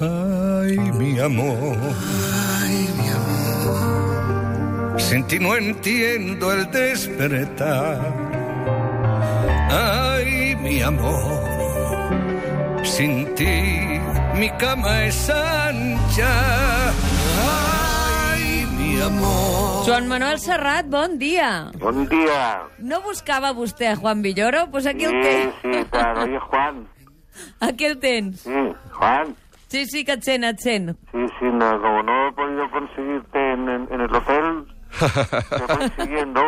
Ay, mi amor. Ay, mi amor. Sin ti no entiendo el despertar. Ay, mi amor. Sin ti mi cama es ancha. Ay, mi amor. Joan Manuel Serrat, bon dia. Bon dia. No buscava vostè a Juan Villoro? Pues aquí el Sí, té. sí, claro. Oye, Juan. Aquí el tens. Sí, Juan. Sí, sí, que et sent, et sent. Sí, sí, no, como no he podido conseguirte en, en- en el hotel, te voy siguiendo.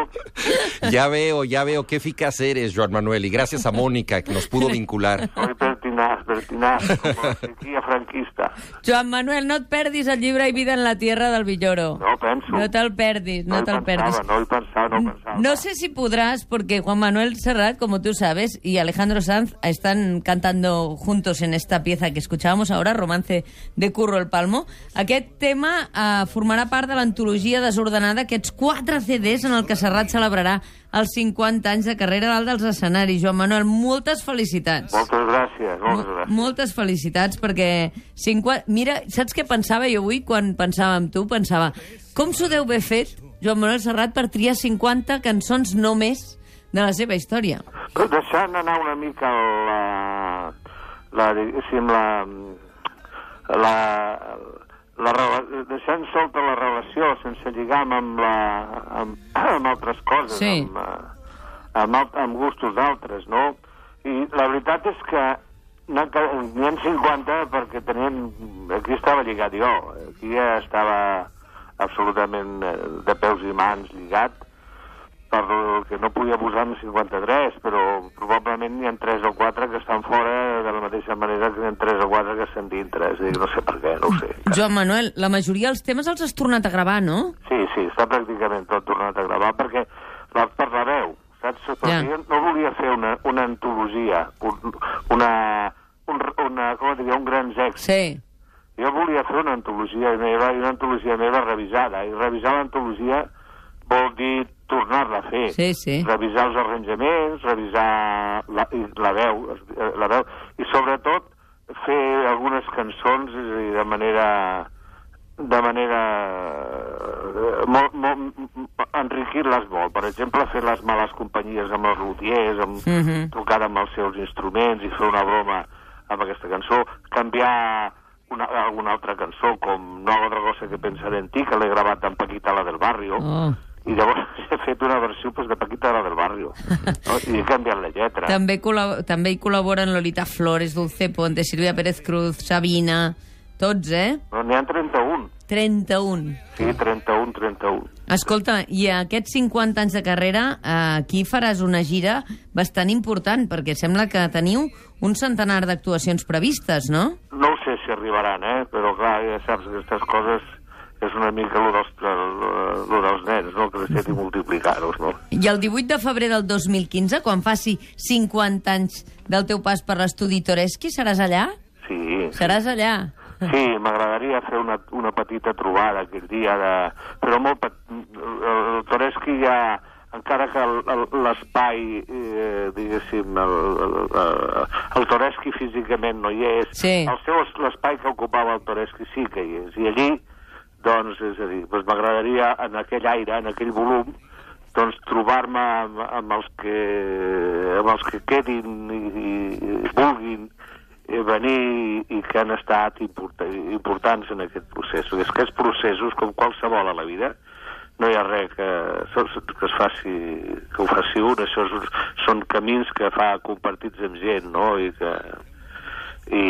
Ya veo, ya veo qué eficaz eres, Joan Manuel, y gracias a Mónica que nos pudo vincular. Pertinaz, pertinaz, como sequía franquista. Joan Manuel, no et perdis el llibre i vida en la tierra del Villoro. No penso. No te'l perdis, no, hi te'l perdis. no hi pensaba, no pensaba. No sé si podrás, porque Juan Manuel Serrat, como tú sabes, y Alejandro Sanz están cantando juntos en esta pieza que escuchábamos ahora, Romance de Curro el Palmo. Aquest tema eh, formarà part de l'antologia desordenada, aquests quatre CDs en el que Serrat celebrarà els 50 anys de carrera dalt dels escenaris. Joan Manuel, moltes felicitats. Moltes gràcies, moltes Mo- gràcies. Moltes felicitats, perquè... 50... Mira, saps què pensava jo avui quan pensava en tu? Pensava, com s'ho deu haver fet Joan Manuel Serrat per triar 50 cançons només de la seva història? Deixant anar una mica la... la diguéssim, la... la la, deixant solta la relació sense lligam amb, la, amb, amb altres coses, Sí. amb, eh, amb, alt- amb gustos d'altres, no? I la veritat és que n'hi ha, n'hi ha 50 perquè tenien... Aquí estava lligat jo, aquí ja estava absolutament eh, de peus i mans lligat, per que no podia posar en 53, però probablement n'hi ha 3 o 4 que estan fora de la mateixa manera que ha 3 o 4 que estan dintre. És a dir, no sé per què, no ho sé. Joan Manuel, la majoria dels temes els has tornat a gravar, no? Sí, sí, està pràcticament tot tornat a gravar perquè la, per la veu, saps? Perquè Ja. no volia fer una, una antologia, un, una, un, una, com et diria, un grans èxits. Sí. Jo volia fer una antologia meva i una antologia meva revisada. I revisar l'antologia vol dir tornar-la a fer. Sí, sí. Revisar els arranjaments, revisar la, la veu, eh, la veu, a dir, de manera de manera eh, molt, molt, enriquir-les molt. Per exemple, fer les males companyies amb els lutiers, amb, Mhm. trucar amb els seus instruments i fer una broma amb aquesta cançó, canviar una, alguna altra cançó, com No hago otra cosa que pensar en ti, que l'he gravat amb Paquita la del Barrio, Oh. I llavors he fet una versió pues, de Paquita la del Barrio, no? i he canviat la lletra. També, també hi col·laboren Lolita Flores, Dulce Ponte, Silvia Pérez Cruz, Sabina... Tots, eh? No, N'hi ha 31, 31. sí, 31, 31. Escolta, i a aquests 50 anys de carrera, aquí faràs una gira bastant important, perquè sembla que teniu un centenar d'actuacions previstes, no? No ho sé si arribaran, eh? però clar, ja saps que aquestes coses és una mica lo dels, el- lo dels nens, no? Creixet i multiplicar-los, no? I el 18 de febrer del 2015, quan faci 50 anys del teu pas per l'estudi Toreski, seràs allà? Sí, Seràs allà. Sí, m'agradaria fer una, una petita trobada aquell dia, de... però molt pet... el, el Toreski ja, encara que el- el- l'espai, eh, diguéssim, el, el, el, el Toreski físicament no hi és, Sí. el l'espai que ocupava el Toreski sí que hi és, i allí, doncs, és a dir, doncs m'agradaria en aquell aire, en aquell volum, doncs trobar-me amb, amb, els que, amb els que quedin i, i, i vulguin eh, venir i que han estat import importants en aquest procés. És que aquests processos, com qualsevol a la vida, no hi ha res que, que es faci, que ho faci un, això és, són camins que fa compartits amb gent, no?, i que i,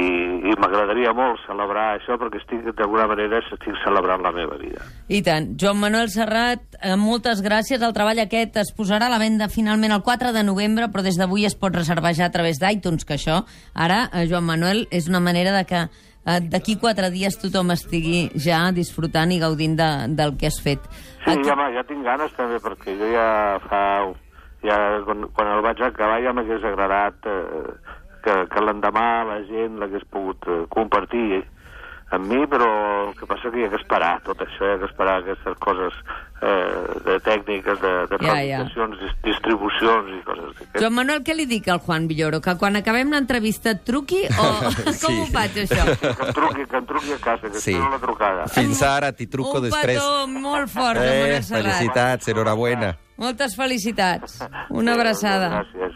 i m'agradaria molt celebrar això perquè estic, d'alguna manera, estic celebrant la meva vida. I tant. Joan Manuel Serrat, eh, moltes gràcies. El treball aquest es posarà a la venda finalment el 4 de novembre, però des d'avui es pot reservar ja a través d'iTunes, que això, ara, eh, Joan Manuel, és una manera de que eh, d'aquí quatre dies tothom estigui ja disfrutant i gaudint de, del que has fet. Sí, ja, home, ja tinc ganes també, perquè jo ja fa... Ja, quan, quan el vaig acabar ja m'hagués agradat eh, que, que l'endemà la gent l'hagués pogut eh, compartir amb mi, però el que passa que hi ha que esperar tot això, hi ha que esperar aquestes coses eh, de tècniques, de, de Ja, ja. distribucions i coses d'aquestes. Joan Manuel, què li dic al Juan Villoro? Que quan acabem l'entrevista et truqui o com Sí. ho faig, això? Que em truqui, que em truqui a casa, que Sí. espero la trucada. Fins ara, t'hi truco Un després. petó molt fort, Eh, Manuel Serrat. felicitats, enhorabuena. Moltes felicitats. Una abraçada. Gràcies.